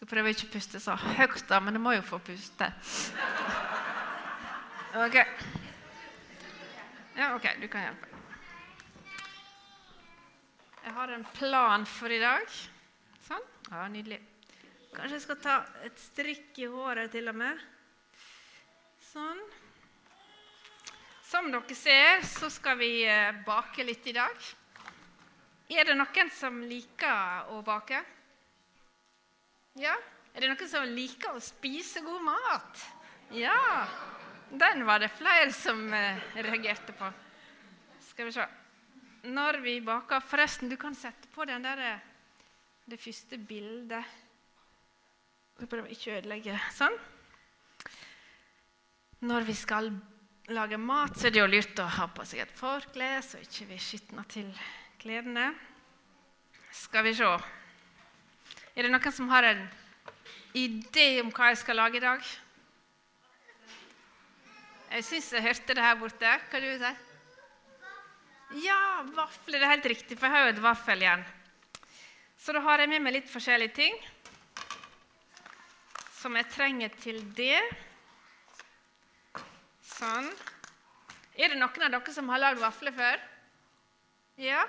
Skal prøve ikke å puste så høyt, da, men du må jo få puste. Ok. Ja, ok, du kan hjelpe. Jeg har en plan for i dag. Sånn. Ja, Nydelig. Kanskje jeg skal ta et strikk i håret til og med. Sånn. Som dere ser, så skal vi eh, bake litt i dag. Er det noen som liker å bake? Ja? Er det noen som liker å spise god mat? Ja! Den var det flere som eh, reagerte på. Skal vi se. Når vi baker Forresten, du kan sette på den der, eh, det første bildet. Jeg prøver ikke å ødelegge. Sånn. Når vi skal lage mat, så er det jo lurt å ha på seg et forkle, så ikke vi skitner til klærne. Skal vi se Er det noen som har en idé om hva jeg skal lage i dag? Jeg syns jeg hørte det her borte. Hva du sier Ja, vafler. Det er helt riktig, for jeg har jo et vaffel igjen. Så da har jeg med meg litt forskjellige ting som jeg trenger til det. Sånn. Er det noen av dere som har lagd vafler før? Ja?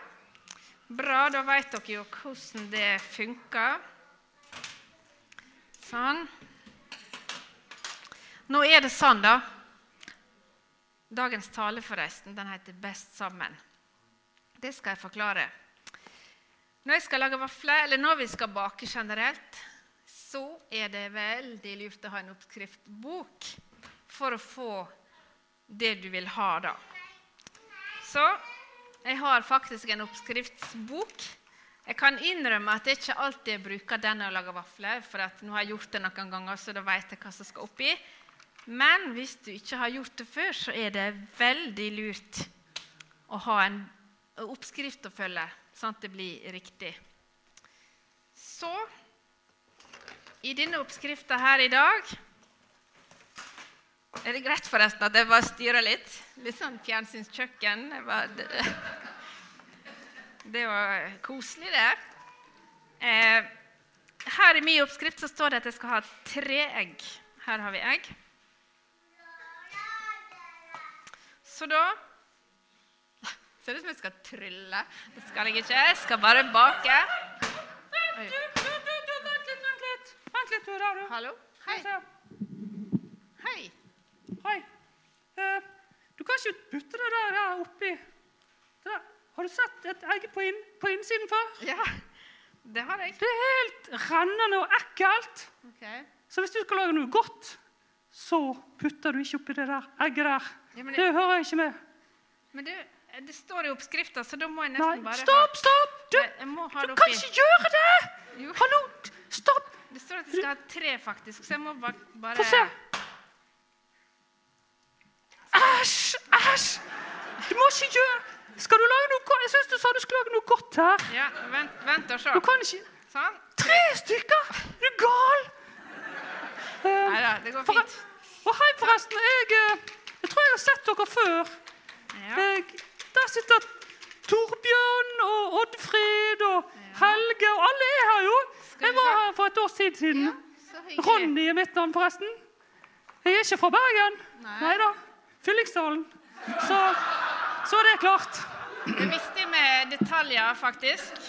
Bra, da vet dere jo hvordan det funker. Sånn. Nå er det sånn, da. Dagens tale, forresten, den heter 'Best sammen'. Det skal jeg forklare. Når jeg skal lage vafler, eller når vi skal bake generelt, så er det veldig lurt å ha en oppskriftbok for å få det du vil ha, da. Så jeg har faktisk en oppskriftsbok. Jeg kan innrømme at det ikke alltid jeg bruker den å lage vafler, for nå har jeg gjort det noen ganger, så da vet jeg hva som skal oppi. Men hvis du ikke har gjort det før, så er det veldig lurt å ha en oppskrift å følge, sånn at det blir riktig. Så i denne oppskrifta her i dag er det greit forresten at jeg bare styrer litt? Litt sånn fjernsynskjøkken. Det, det var koselig, det. Eh, her i min oppskrift så står det at jeg skal ha tre egg. Her har vi egg. Så da Ser ut som jeg skal trylle. Det skal jeg ikke. Jeg skal bare bake. Vent litt, vent litt. Vent litt, du. Hallo? Hei. Hei. Hei. Eh, du kan ikke putte det der, oppi oppi. Der. Har du sett et egg på, inn, på innsiden før? Ja, det har jeg. Det er helt rennende og ekkelt. Okay. Så hvis du skal lage noe godt, så putter du ikke oppi det der egget der. Ja, Det det, hører jeg ikke med. men du, det står i oppskrifta, så da må jeg Nei, nesten bare stopp, stopp! Du, du kan ikke gjøre det! Jo. Hallo! Stopp! Det står at jeg skal ha tre, faktisk, så jeg må bare, bare Få se. Æsj! Æsj! Du må ikke gjøre Skal du lage noe godt? Jeg syns du sa du skulle lage noe godt her. Ja, vent, vent og se. Du kan ikke Sånn. Tre stykker! Er du gal? Eh, Nei da, det går for- fint. Og hei, forresten. Jeg, eh, jeg tror jeg har sett dere før. Ja. Jeg, der sitter Torbjørn og Oddfrid og Helge, og alle er her jo. Jeg var her for et års tid siden. Ja. Ronny er mitt navn, forresten. Jeg er ikke fra Bergen. Nei da. Fyllingsdalen. Så, så er det klart. Det er viktig med detaljer, faktisk.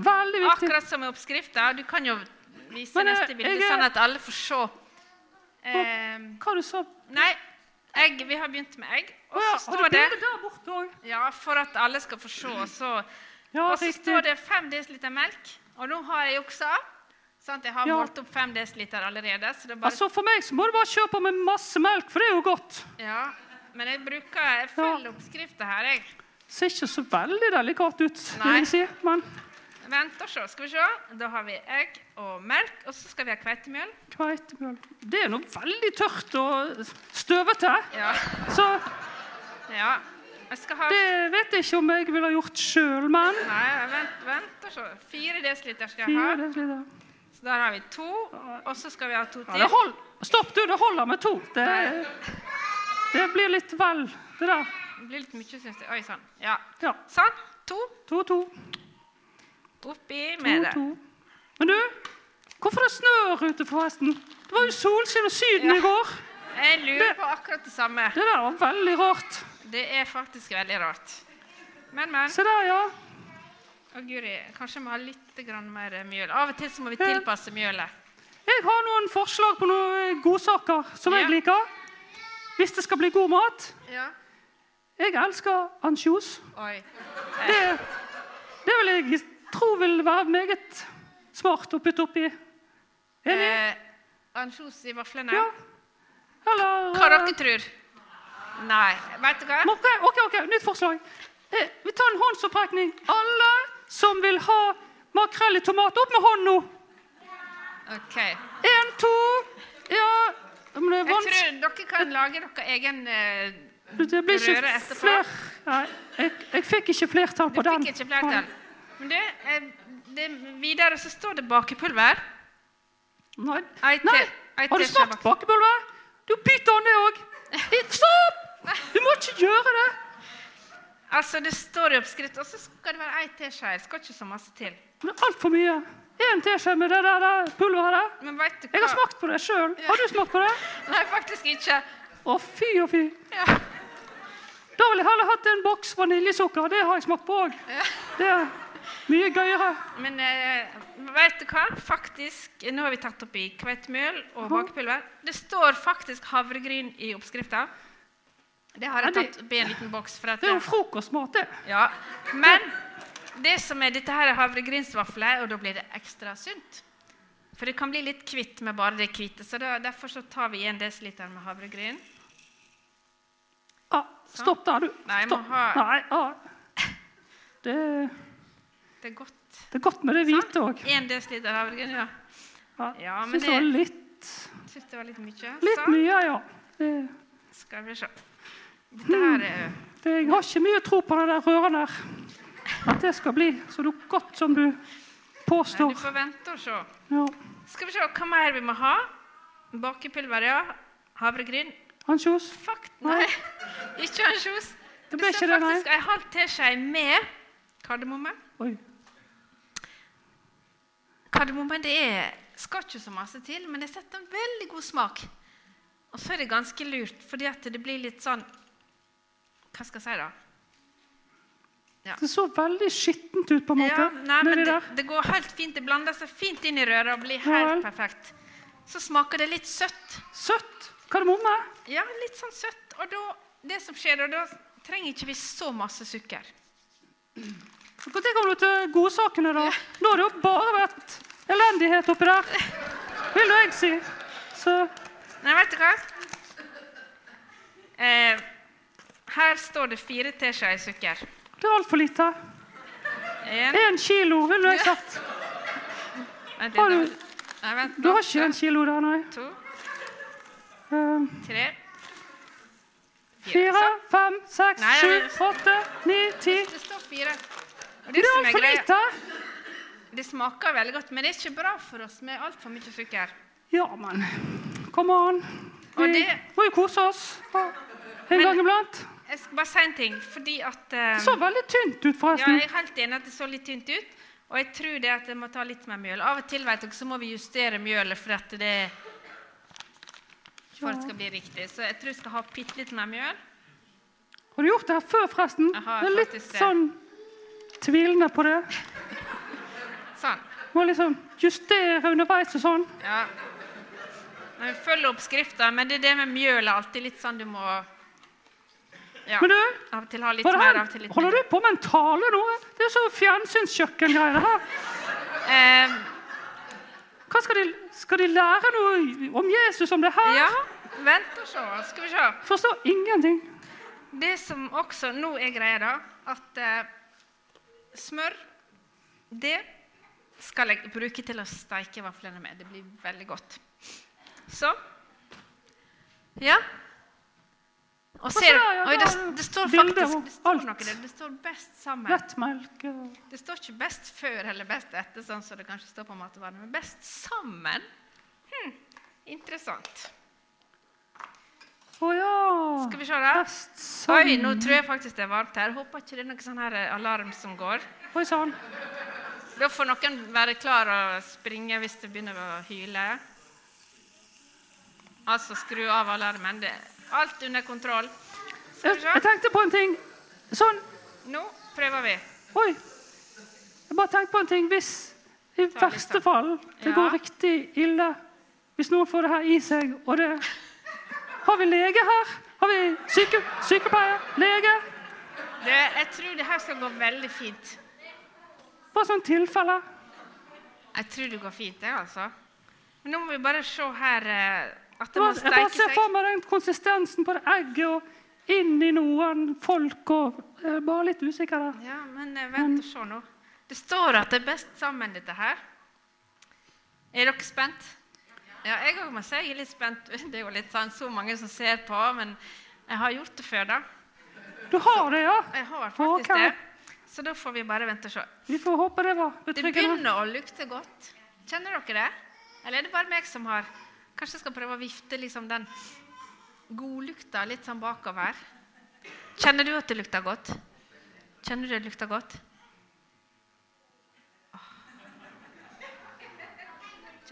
Veldig viktig. Akkurat som i oppskrifta. Du kan jo vise Men, eh, neste bilde, jeg sånn at alle får se. Eh, Hva du sa nei, egg. Vi har begynt med egg. Og så står du det der borte òg? Ja, for at alle skal få se. Så, Ja, og så står det 5 dl melk. Og nå har jeg juksa. Sant? Jeg har Ja. målt opp 5 dl allerede. Så det er bare, Altså, For meg så må du bare kjøpe med masse melk, for det er jo godt. ja. Men jeg bruker Jeg følger oppskrifta her, jeg. Ser ikke så veldig delikat ut, vil jeg si. Men Vent og se. Skal vi se. Da har vi egg og melk, og så skal vi ha kveitemjøl. kveitemjøl Det er noe veldig tørt og støvete. Ja. Så ja. Ha det vet jeg ikke om jeg ville ha gjort sjøl, men Nei, vent, vent og se. Fire desiliter skal jeg ha. desiliter. Så der har vi to. Og så skal vi ha to Ja, til. hold, stopp, du. Det holder med to. Det, det blir litt vel, det der. Det blir litt mye, syns jeg. Oi sann. Ja. Ja. Sånn. To. To, to. Oppi to, med det. to. Men du, Hvorfor det snør ute, forresten? Det var jo solskinn og Syden Ja. i går. Jeg lurer Det- på akkurat det samme. Det der var veldig rart. Det er faktisk veldig rart. Men, men. Se der, ja. Å, Guri, kanskje vi har litt grann mer mjøl. Av og til så må vi tilpasse mjølet. Jeg har noen forslag på noen godsaker som jeg liker. Hvis det skal bli god mat. Ja. Jeg elsker ansjos. Det, det vil jeg tro vil være meget smart å putte oppi. Enig? Eh, Ansjos i vaflene? Ja. Eller Hva dere tror? Nei, vet du hva? Ok, ok, ok, nytt forslag. Eh, vi tar en håndsopprekning. Alle som vil ha makrell i tomat, opp med hånden nå. Ok. Én, to Ja, men Jeg tror dere kan lage deres egen eh, Det blir ikke røre etterpå. fler... Nei, jeg, jeg fikk ikke flertall Du på den. fikk ikke flertall. Men du, eh, det, videre så står det bakepulver. Nei. Ei Nei. ei Har du smakt bakepulver? Du bytter an det òg. Stopp! Du må ikke gjøre det. Altså, Det står i oppskrift, og så skal det være ei teskje. Det skal ikke så masse til. Det er altfor mye. Én teskje med det der, der pulveret. Men vet du Jeg har smakt på det sjøl. Har du smakt på det? Nei, faktisk ikke. Å, fy og fy. Ja. Da ville jeg heller hatt en boks vaniljesukker. Det har jeg smakt på òg. Det er mye gøyere. Men eh, vet du hva? Faktisk, Nå har vi tatt opp i kveitemelk og bakepulver. Det står faktisk havregryn i oppskrifta. Det har jeg tatt oppi en liten boks. Det er jo frokostmat, det. ja. Men det som er, dette her er havregrynsvafler, og da blir det ekstra sunt. For det kan bli litt kvitt med bare det hvite, så da, derfor så tar vi 1 dl med havregryn. Ah, stopp der, du. Nei, jeg må ha- Nei, ah. det, Det er godt. det er godt med det hvite òg. 1 dl havregryn, ja. Ja, Ja, men Syns det var det- litt, Syns det var litt mye. litt Så mye, ja. Det, skal vi se. Dette her er det, jeg har ikke mye tro på det der røret der. At det skal bli så godt som du Nei, påstår. du får vente og se. Ja. Skal vi se hva mer vi må ha. Bakepulver, ja. Havregryn. Ansjos? Fakt Nei, ikke ansjos. Det ble står ikke det, nei. faktisk ei halv teskje med kardemomme. Oi. Kardemommen det er, skal ikke så masse til, men det setter en veldig god smak. Og så er det ganske lurt, fordi at det blir litt sånn Hva skal jeg si, da? Det så veldig skittent ut, på en måte. Ja, nei, men det, det går helt fint. Det blander seg fint inn i røret og blir Ja helt perfekt. Så smaker det litt søtt. Søtt. Kardemomme. Ja, litt sånn søtt. Og da, det som skjer, da, da trenger ikke vi så masse sukker. Når kommer du til godsakene, da? Nå har det jo bare vært elendighet oppi der. Vil jeg si. Så Nei, vet du hva? Eh, her står det fire teskjeer sukker. Det er altfor lite. En, Én kilo, ville jeg sagt. Har du- Du har ikke en kilo der, nei. To, Eh, tre, Fire, fem, seks, sju, åtte, ni, ti. Det står fire. Det det, er altfor lite. det smaker veldig godt, men det er ikke bra for oss med altfor mye sukker. Ja, men Kom an. Vi det- må jo kose oss en gang iblant. Jeg skal bare si en ting, fordi at eh, Det så veldig tynt ut, forresten. Ja, jeg er helt enig at det så litt tynt ut. Og jeg tror det at jeg må ta litt mer mjøl. Av og til vet dere, så må vi justere mjølet for at det for at det skal bli riktig. Så jeg tror jeg skal ha bitte litt mer mjøl. Har du gjort det her før, forresten? Jeg har det er litt det. sånn tvilende på det. Sånn. Må liksom justere underveis og sånn. Ja. Men vi følger oppskrifta, men det er det med mjøl er alltid litt sånn du må ja. Men du, Av og til ha litt er mer, her? av til litt holder du på med en tale nå? Det er så fjernsynskjøkkengreier, det her. Eh, Hva skal de, skal de lære noe om Jesus om det her? ja, vent og se. Skal vi se. Forstår ingenting. Det som også nå er greia, da, at eh, smør Det skal jeg bruke til å steike vaflene med. Det blir veldig godt. Så Ja. Og ser, oi, det, det står faktisk det står noe der. Det står 'best sammen'. Det står ikke 'best før' eller 'best etter', sånn som det kanskje står på matvarene. men 'best sammen'. Hm, interessant. Å ja. Skal vi se da. Best Oi, nå tror jeg faktisk det er varmt her. Håper ikke det er noen sånn her alarm som går. Oi sånn. Da får noen være klar og springe hvis det begynner å hyle. Altså skru av alarmen. Det alt under kontroll. Jeg, jeg tenkte på en ting. Sånn Nå prøver vi. Oi. Jeg bare tenkte på en ting. Hvis i verste fall det Ja. går riktig ille Hvis noen får det her i seg, og det Har vi lege her? Har vi syke, sykepleier? Lege? Det, jeg tror det her skal gå veldig fint. Bare sånn tilfelle. Jeg tror det går fint, det, altså. Men nå må vi bare se her eh, at det må jeg bare ser for meg den konsistensen på det egget og inn i noen folk og Jeg er bare litt usikker der. Ja, men eh, vent og se nå. Det står at det er best sammen, dette her. Er dere spent? Ja, jeg òg må si jeg er litt spent. Det er jo litt sånn så mange som ser på, men jeg har gjort det før, da. Du har det, ja? Jeg har faktisk okay. det. Så da får vi bare vente og se. Vi får håpe det var Det begynner å lukte godt. Kjenner dere det? Eller er det bare meg som har Kanskje jeg skal prøve å vifte liksom den godlukta litt sånn bakover. Kjenner du at det lukter godt? Kjenner du det lukter godt?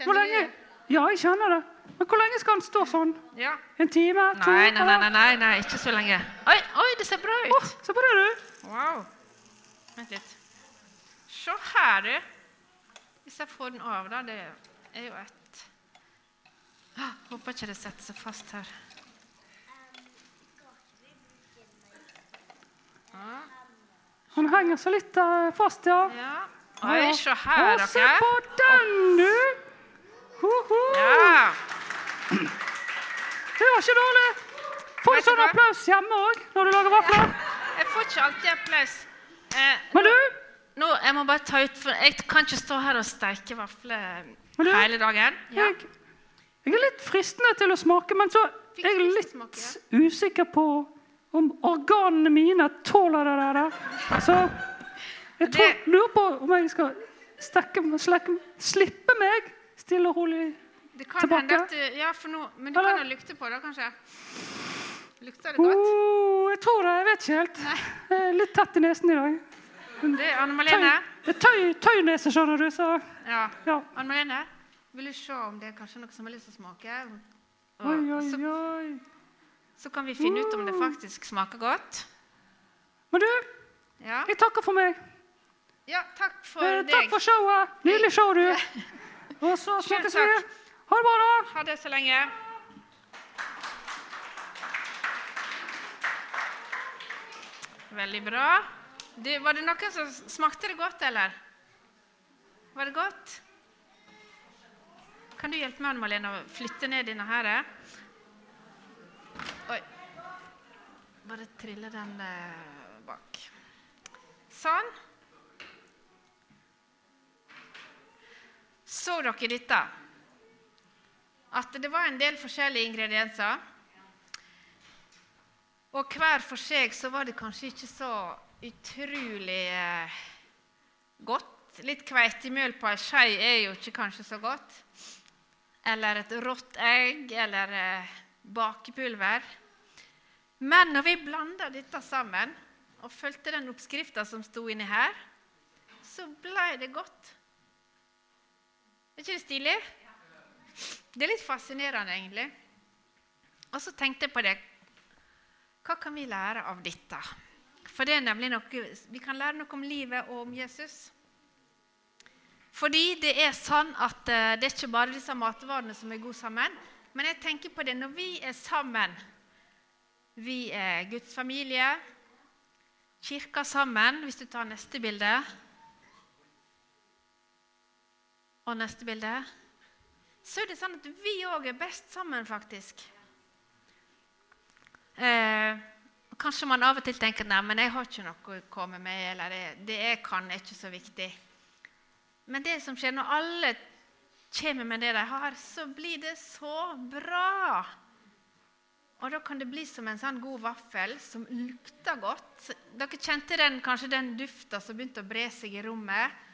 Hvor lenge? Ja, jeg kjenner det. Men hvor lenge skal den stå sånn? Ja. En time? To? Nei, nei, nei, nei, nei, ikke så lenge. Oi, oi, det ser bra ut. se på det, du. Wow. Vent litt. Se her, du. Hvis jeg får den av, da. Det er jo et Håper ikke det setter seg fast her. Ja. Han henger så litt eh, fast, ja. ja. Oi, se her, dere. se på den, du! Ho, ho. Ja. Det var ikke dårlig. Får du sånn applaus hjemme òg når du lager vafler? Jeg får ikke alltid applaus. Eh, Men du, nå, jeg må bare ta ut, for jeg kan ikke stå her og steike vafler hele dagen. Ja. jeg, jeg er litt fristende til å smake, men så er jeg litt usikker på om organene mine tåler det der. Så jeg tror, lurer på om jeg skal stekke, slekke, slippe meg stille og rolig. Tilbake. du, ja, for nå, Men du Eller? kan jo lukte på det, kanskje? Lukter det godt? Oh, jeg tror det. Jeg vet ikke helt. Er litt tett i nesen i dag. Det er Anne Malene. tøy, tøynese, skjønner du. Så Ja. ja. Anne Malene, vil du se om det er kanskje noe som har lyst til å smake? Og Oi, oi, Så, oi. så kan vi finne ut om det faktisk smaker godt. Men du, Ja, jeg takker for meg. ja takk for Eh, deg. takk for showet. Nydelig show, du. Og så snakkes vi. Ha det bra, da. Ha det så lenge. Veldig bra. Du, var det noen som smakte det godt, eller? Var det godt? Kan du hjelpe meg Anne Malene, å flytte ned denne her? Oi. Bare trille den eh, bak. Sånn. Så dere dette? At det var en del forskjellige ingredienser. Og hver for seg så var det kanskje ikke så utrolig eh, godt. Litt kveitemjøl på ei skje er jo ikke kanskje så godt. Eller et rått egg, eller eh, bakepulver. Men når vi blanda dette sammen og fulgte den oppskrifta som sto inni her, så blei det godt. Er ikke det stilig? Det er litt fascinerende, egentlig. Og så tenkte jeg på det. Hva kan vi lære av dette? For det er nemlig noe, Vi kan lære noe om livet og om Jesus. Fordi det er sånn at eh, det er ikke bare disse matvarene som er gode sammen. Men jeg tenker på det når vi er sammen. Vi er Guds familie, kirka sammen, hvis du tar neste bilde. Og neste bilde. Så er det sånn at vi òg er best sammen, faktisk. Eh, kanskje man av og til tenker nei, men jeg har ikke noe å komme med, eller det, det kan, er ikke så viktig. Men det som skjer når alle kommer med det de har, så blir det så bra. Og da kan det bli som en sånn god vaffel som lukter godt. Dere kjente den, kanskje den dufta som begynte å bre seg i rommet.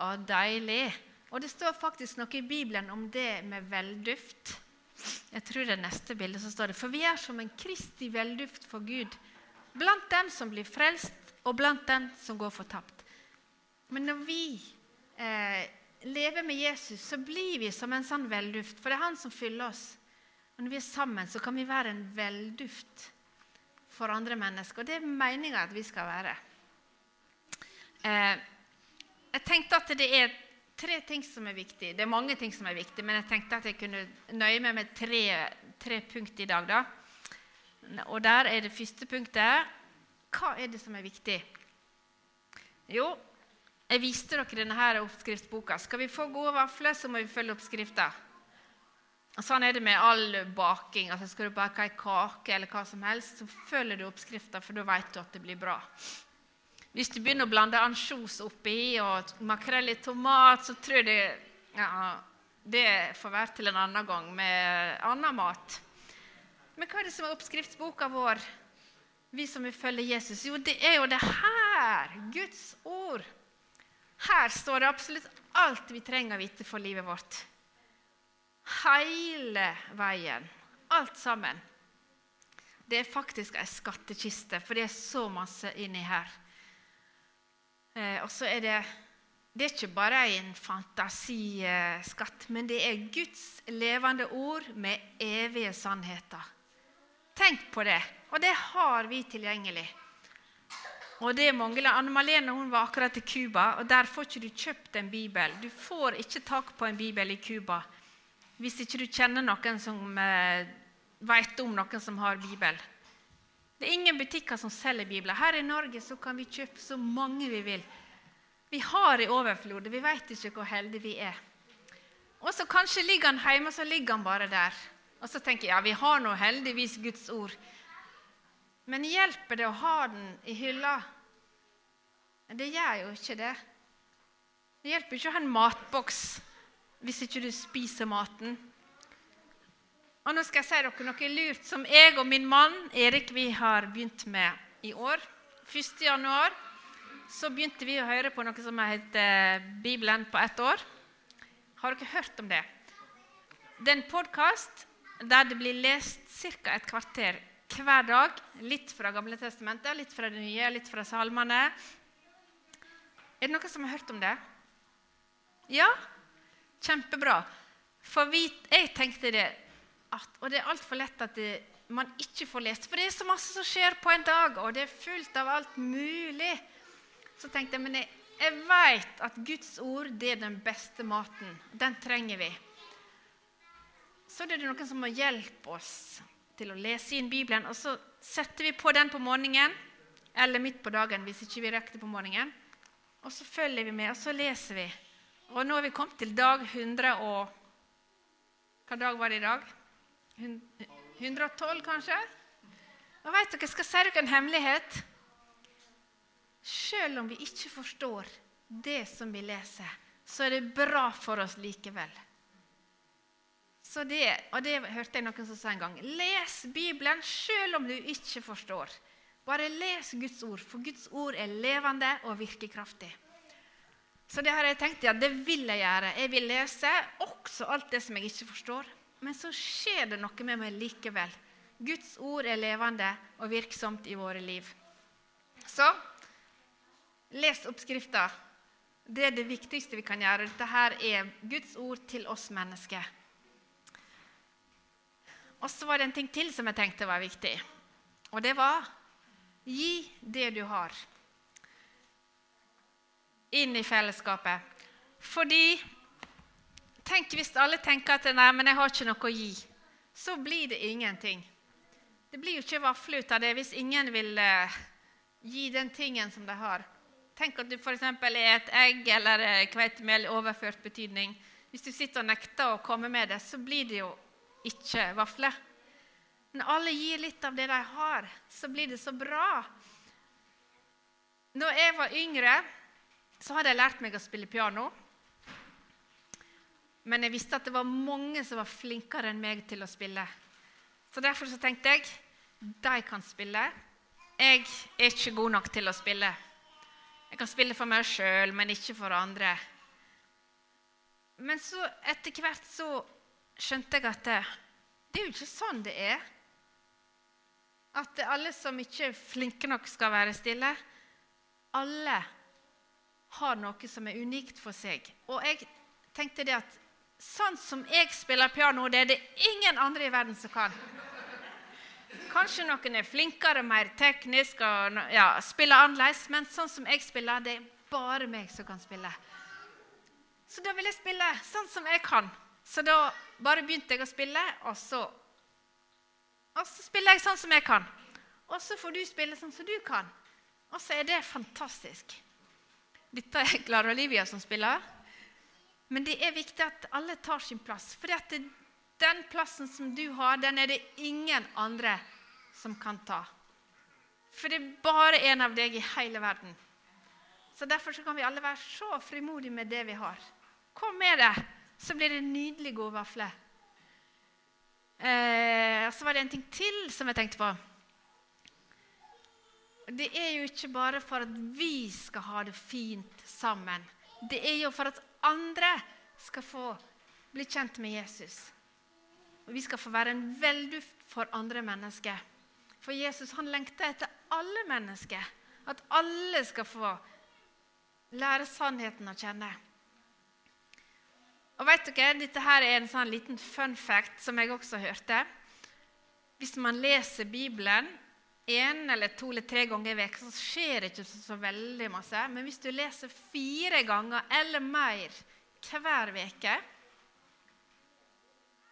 Å, deilig. Og det står faktisk noe i Bibelen om det med velduft. Jeg tror det er neste bilde som står det. For vi er som en Kristi velduft for Gud. Blant dem som blir frelst, og blant dem som går fortapt. Men når vi eh, lever med Jesus, så blir vi som en sånn velduft. For det er han som fyller oss. Og når vi er sammen, så kan vi være en velduft for andre mennesker. Og det er meninga at vi skal være. Eh, jeg tenkte at det er tre ting som er viktig. Det er mange ting som er viktig, men jeg tenkte at jeg kunne nøye meg med tre, tre punkt i dag. da. Og der er det første punktet Hva er det som er viktig? Jo, jeg viste dere denne oppskriftsboka. Skal vi få gode vafler, så må vi følge oppskrifta. Sånn er det med all baking. Altså skal du bake ei kake eller hva som helst, så følger du oppskrifta, for da vet du at det blir bra. Hvis du begynner å blande ansjos oppi og makrell i tomat, så tror jeg det, ja, det får være til en annen gang med annen mat. Men hva er det som er oppskriftsboka vår, vi som vil følge Jesus? Jo, det er jo det her, Guds ord. Her står det absolutt alt vi trenger å vite for livet vårt. Hele veien. Alt sammen. Det er faktisk ei skattkiste, for det er så masse inni her. Eh, og så er det det er ikke bare en fantasiskatt, men det er Guds levende ord med evige sannheter. Tenk på det. Og det har vi tilgjengelig. Og det mangler Anne Malene hun var akkurat i Cuba, og der får ikke du kjøpt en bibel. Du får ikke tak på en bibel i Cuba hvis ikke du kjenner noen som eh, vet om noen som har bibel. Det er ingen butikker som selger bibler. Her i Norge så kan vi kjøpe så mange vi vil. Vi har i overflod. Vi vet ikke hvor heldige vi er. Og så kanskje ligger han hjemme, og så ligger han bare der. Og så tenker jeg ja, vi har nå heldigvis Guds ord. Men hjelper det å ha den i hylla? Det gjør jo ikke det. Det hjelper ikke å ha en matboks hvis ikke du spiser maten. Og nå skal jeg si dere noe lurt som jeg og min mann Erik vi har begynt med i år. 1. januar så begynte vi å høre på noe som heter Bibelen på ett år. Har dere hørt om det? Det er en podkast der det blir lest ca. et kvarter hver dag. Litt fra Gamle testamentet, litt fra det nye, litt fra salmene. Er det noen som har hørt om det? Ja? Kjempebra. For vi, jeg tenkte det at, Og det er altfor lett at det, man ikke får lest. For det er så masse som skjer på en dag, og det er fullt av alt mulig. Så tenkte jeg men jeg, jeg vet at Guds ord det er den beste maten. Den trenger vi. Så er det noen som må hjelpe oss til å lese inn Bibelen. Og så setter vi på den på morgenen, eller midt på dagen hvis ikke vi rekker på morgenen. Og så følger vi med, og så leser vi. Og nå er vi kommet til dag 100 og Hva dag var det i dag? 112, kanskje? Og vet dere, Jeg skal si dere en hemmelighet. Selv om vi ikke forstår det som vi leser, så er det bra for oss likevel. Så det, og det hørte jeg noen som sa en gang. Les Bibelen selv om du ikke forstår. Bare les Guds ord, for Guds ord er levende og virkekraftig. Så det har jeg tenkt ja, det vil jeg gjøre. Jeg vil lese også alt det som jeg ikke forstår. Men så skjer det noe med meg likevel. Guds ord er levende og virksomt i våre liv. Så les oppskrifta. Det er det viktigste vi kan gjøre. Dette her er Guds ord til oss mennesker. Og så var det en ting til som jeg tenkte var viktig. Og det var gi det du har, inn i fellesskapet. Fordi tenk hvis alle tenker at nei, men jeg har ikke noe å gi. Så blir det ingenting. Det blir jo ikke vafler ut av det hvis ingen vil uh, gi den tingen som de har. Tenk at du f.eks. er et egg eller uh, kveitemel i overført betydning. Hvis du sitter og nekter å komme med det, så blir det jo ikke vafler. Når alle gir litt av det de har, så blir det så bra. Når jeg var yngre, så hadde jeg lært meg å spille piano. Men jeg visste at det var mange som var flinkere enn meg til å spille. Så Derfor så tenkte jeg de kan spille. Jeg er ikke god nok til å spille. Jeg kan spille for meg sjøl, men ikke for andre. Men så etter hvert så skjønte jeg at det, det er jo ikke sånn det er. At alle som ikke er flinke nok, skal være stille. Alle har noe som er unikt for seg. Og jeg tenkte det at sånn som jeg spiller piano, det er det ingen andre i verden som kan. Kanskje noen er flinkere, mer teknisk og ja, spiller annerledes, men sånn som jeg spiller, det er bare meg som kan spille. Så da vil jeg spille sånn som jeg kan. Så da bare begynte jeg å spille, og så, og så spiller jeg sånn som jeg kan. Og så får du spille sånn som du kan. Og så er det fantastisk. Dette er Klara Olivia som spiller. Men det er viktig at alle tar sin plass. For den plassen som du har, den er det ingen andre som kan ta. For det er bare en av deg i hele verden. Så Derfor så kan vi alle være så frimodige med det vi har. Kom med det, så blir det nydelig gode vafler. Eh, så var det en ting til som jeg tenkte på. Det er jo ikke bare for at vi skal ha det fint sammen. Det er jo for at andre skal få bli kjent med Jesus. Og vi skal få være en velduft for andre mennesker. For Jesus han lengter etter alle mennesker. At alle skal få lære sannheten å kjenne. Og vet dere, Dette her er en sånn liten fun fact som jeg også hørte. Hvis man leser Bibelen én eller to eller tre ganger i veka, så skjer det ikke så, veldig masse. Men hvis du leser fire ganger eller mer hver uke,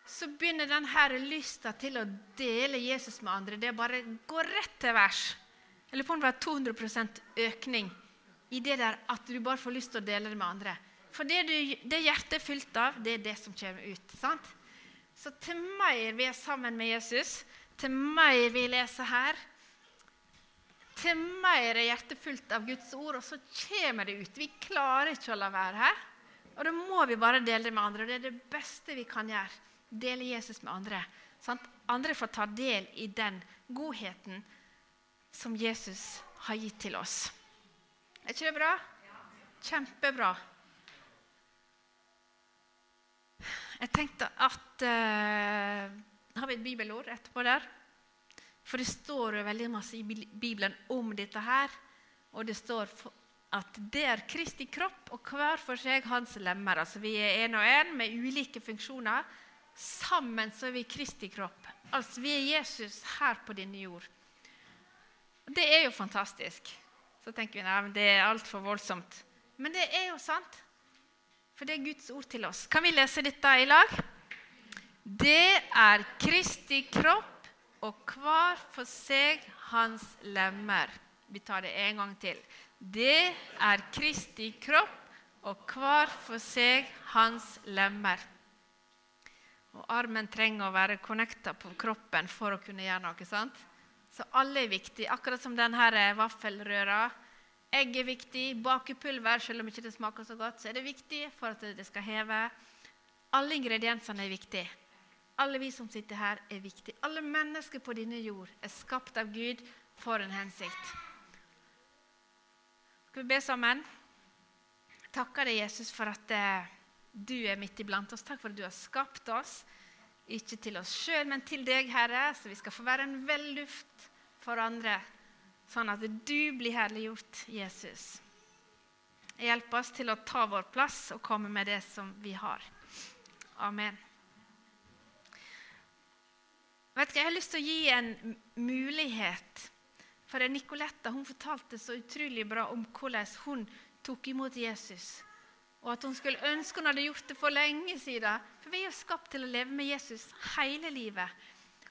så begynner denne lysta til å dele Jesus med andre. Det bare går rett til værs. Jeg lurer på om det var 200% økning i det der at du bare får lyst til å dele det med andre. For det, du, det hjertet er fylt av, det er det som kommer ut. sant? Så til mer vi er sammen med Jesus, til mer vi leser her, til mer er hjertet fullt av Guds ord, og så kommer det ut. Vi klarer ikke å la være her. Og da må vi bare dele det med andre. og Det er det beste vi kan gjøre. Dele Jesus med andre. Sant? Andre får ta del i den godheten som Jesus har gitt til oss. Er ikke det bra? Kjempebra. Jeg tenkte at uh, Har vi et bibelord etterpå der? For det står jo veldig masse i Bibelen om dette her. Og det står at det er Kristi kropp, og hver for seg hans lemmer. Altså Vi er én og én med ulike funksjoner. Sammen så er vi Kristi kropp. Altså vi er Jesus her på denne jord. Det er jo fantastisk. Så tenker vi at det er altfor voldsomt. Men det er jo sant. For det er Guds ord til oss. Kan vi lese dette i lag? Det er Kristi kropp, og hver for seg hans lemmer. Vi tar det en gang til. Det er Kristi kropp, og hver for seg hans lemmer. Og Armen trenger å være connecta på kroppen for å kunne gjøre noe. sant? Så alle er viktige. Akkurat som denne vaffelrøra Egg er viktig. Bakepulver, selv om ikke det smaker så godt, så er det viktig for at det skal heve. Alle ingrediensene er viktige. Alle vi som sitter her, er viktige. Alle mennesker på denne jord er skapt av Gud for en hensikt. Skal vi be sammen? Takker deg, Jesus, for at eh, du er midt iblant oss. Takk for at du har skapt oss, ikke til oss sjøl, men til deg, Herre, så vi skal få være en velluft for andre sånn at du blir herliggjort, Jesus. Hjelp oss til å ta vår plass og komme med det som vi har. Amen. Vet du, jeg har lyst til å gi en mulighet. For Nicoletta hun fortalte så utrolig bra om hvordan hun tok imot Jesus. Og at hun skulle ønske hun hadde gjort det for lenge siden. For vi er jo skapt til å leve med Jesus hele livet.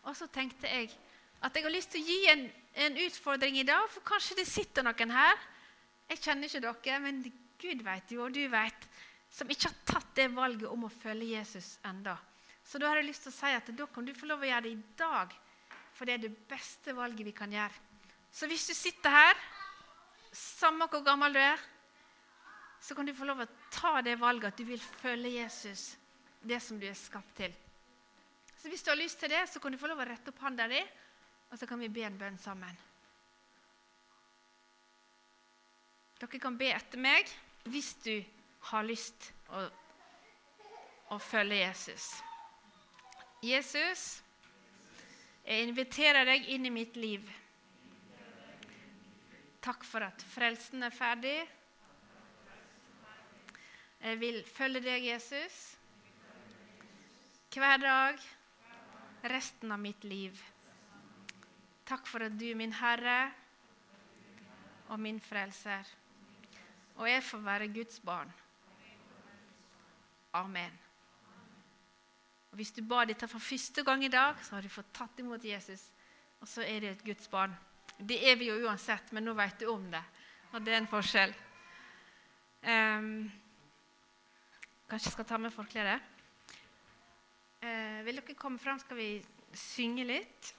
Og så tenkte jeg at jeg har lyst til å gi en, en utfordring i dag, for kanskje det sitter noen her Jeg kjenner ikke dere, men Gud vet jo, og du vet, som ikke har tatt det valget om å følge Jesus enda. Så da har jeg lyst til å si at da kan du få lov å gjøre det i dag, for det er det beste valget vi kan gjøre. Så hvis du sitter her, samme hvor gammel du er, så kan du få lov å ta det valget at du vil følge Jesus, det som du er skapt til. Så Hvis du har lyst til det, så kan du få lov å rette opp hånda di og så kan vi be en bønn sammen. Dere kan be etter meg hvis du har lyst å, å følge Jesus. Jesus, jeg inviterer deg inn i mitt liv. Takk for at frelsen er ferdig. Jeg vil følge deg, Jesus, hver dag, resten av mitt liv. Takk for at du er min Herre og min Frelser. Og jeg får være Guds barn. Amen. Og Hvis du ba dette for første gang i dag, så har du fått tatt imot Jesus. Og så er du et Guds barn. Det er vi jo uansett, men nå vet du om det. Og det er en forskjell. Um, kanskje jeg skal ta med forkleet? Uh, vil dere komme fram, skal vi synge litt?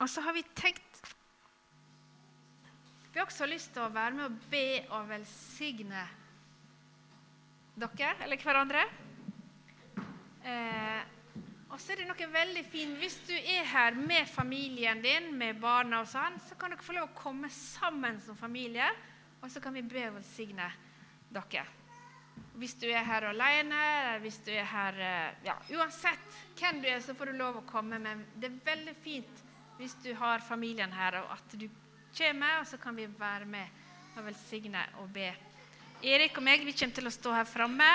Og så har vi tenkt Vi har også lyst til å være med og be og velsigne dere eller hverandre. Eh, og så er det noe veldig fint Hvis du er her med familien din, med barna og sånn, så kan dere få lov å komme sammen som familie, og så kan vi be og velsigne dere. Hvis du er her alene, eller hvis du er her eh, ja, Uansett hvem du er, så får du lov å komme. Men det er veldig fint hvis du har familien her, og at du kommer, og så kan vi være med og velsigne og be. Erik og meg vi kommer til å stå her framme.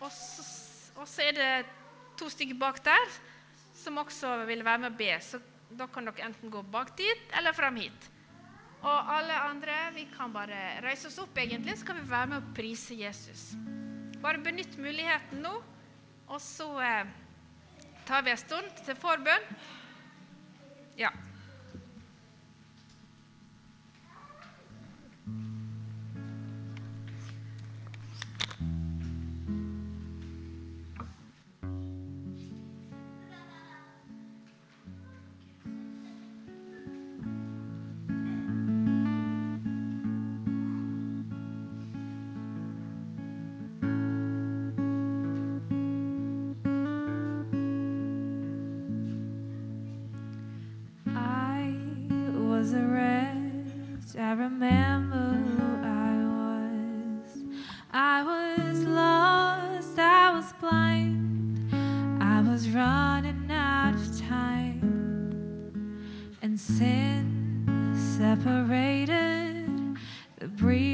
Og så, er det to stykker bak der som også vil være med og be. Så da kan dere enten gå bak dit eller fram hit. Og alle andre, vi kan bare reise oss opp, egentlig, så kan vi være med og prise Jesus. Bare benytt muligheten nå, og så eh, tar vi en stund til forbønn. Ja.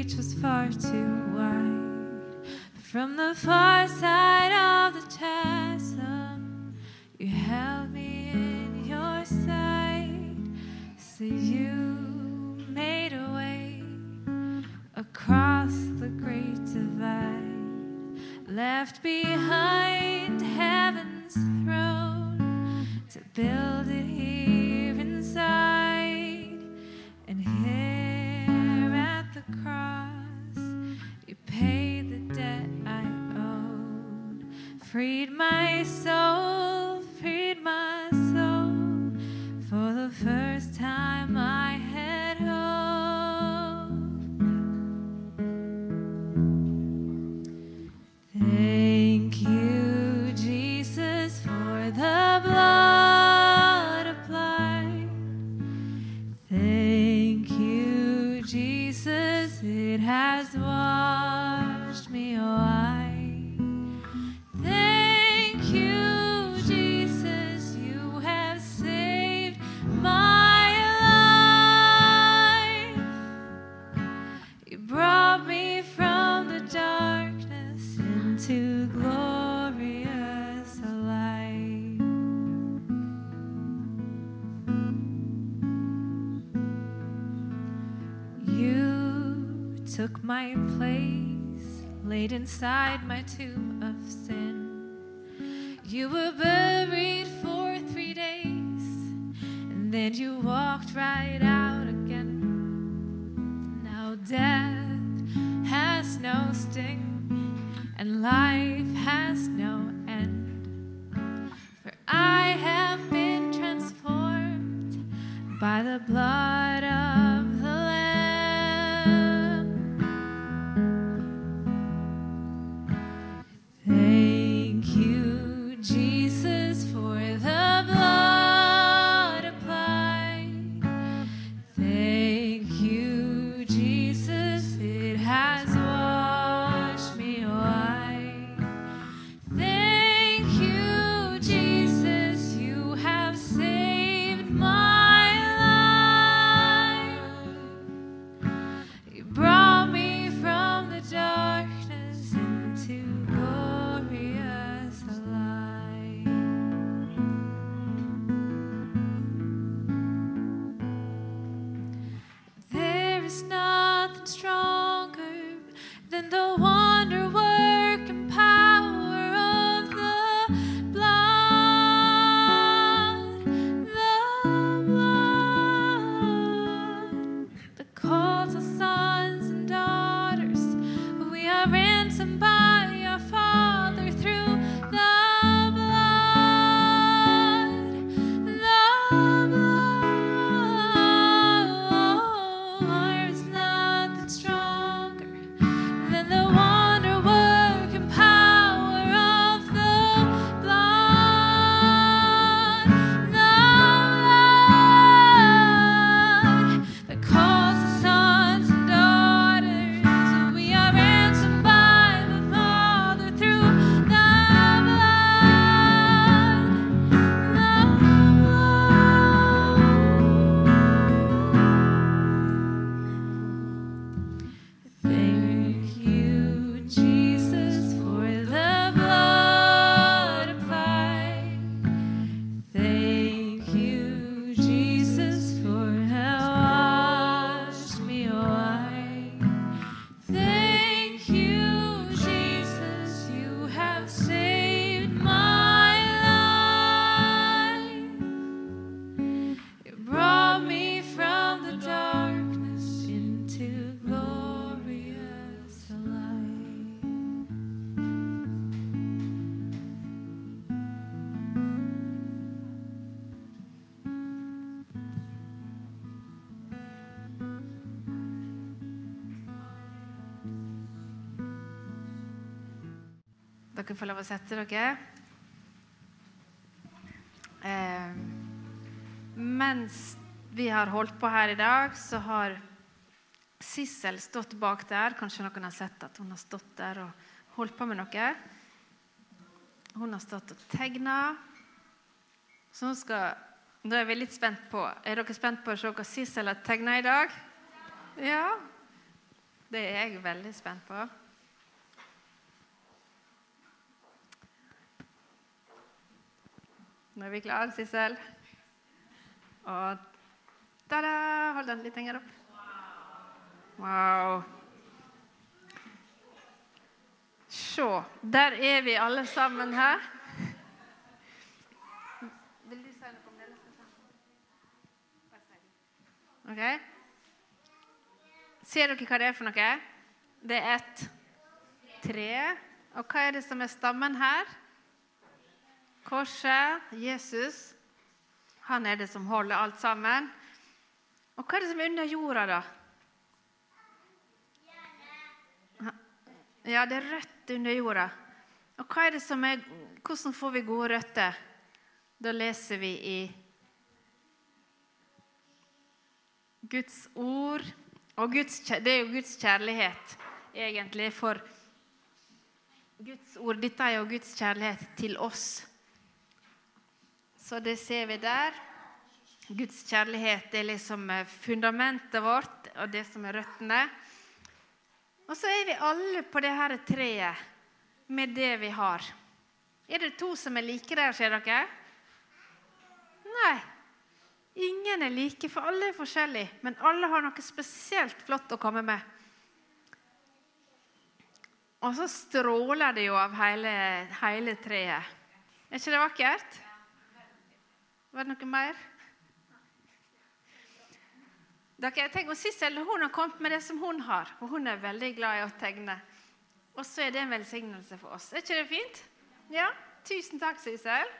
The breach was far too wide. From the far side of the chasm, you held me in your sight. So you made a way across the great divide, left behind heaven's throne to build it here freed my soul, place, laid inside my tomb of sin. You were buried for three days, and then you walked right out Dere får lov å sette dere. Eh, mens vi har holdt på her i dag, så har Sissel stått bak der. Kanskje noen har sett at hun har stått der og holdt på med noe. Hun har stått og tegna. Så nå skal nå er vi litt spent på Er dere spent på å se hva Sissel har tegna i dag? Ja. Det er jeg veldig spent på. Nå er vi klare, Sissel. Og ta-da! Hold den litt lenger opp. Wow. Se, der er vi alle sammen her. Vil du si noe om det? Ok. Ser dere hva det er for noe? Det er et tre. Og hva er det som er stammen her? Korset, Jesus. Han er det som holder alt sammen. Og hva er det som er under jorda, da? Ja, det er rødt under jorda. Og hva er det som er, hvordan får vi gode røtter? Da leser vi i Guds ord. Og Guds, det er jo Guds kjærlighet, egentlig, for Guds ord. Dette er jo Guds kjærlighet til oss. Så det ser vi der. Guds kjærlighet er liksom eh, fundamentet vårt, og det som er røttene. Og så er vi alle på det her treet med det vi har. Er det to som er like der, ser dere? Nei. Ingen er like, for alle er forskjellige. Men alle har noe spesielt flott å komme med. Og så stråler det jo av hele, hele treet. Er ikke det vakkert? Var det noe mer? Dere, tenk, og Sissel hun har kommet med det som hun har, og hun er veldig glad i å tegne. Og så er det en velsignelse for oss. Er ikke det fint? Ja? Tusen takk, Sissel.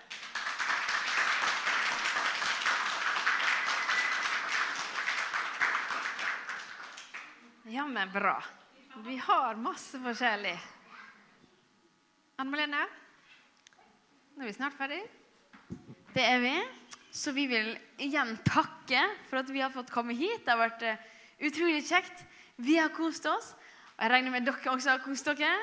Ja, men bra. Vi har masse forskjellig. Anne Malene, nå er vi snart ferdig. Det er vi. Så vi vil igjen takke for at vi har fått komme hit. Det har vært eh, utrolig kjekt. Vi har kost oss. Og jeg regner med dere også har kost dere.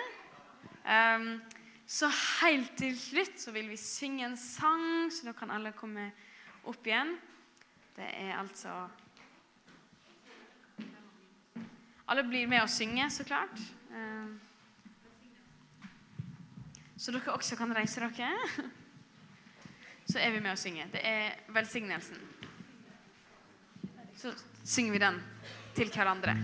Um, så helt til slutt så vil vi synge en sang, så da kan alle komme opp igjen. Det er altså Alle blir med å synge, så klart. Um, så dere også kan reise dere så er vi med å synge. Det er velsignelsen. Så synger vi den til hverandre.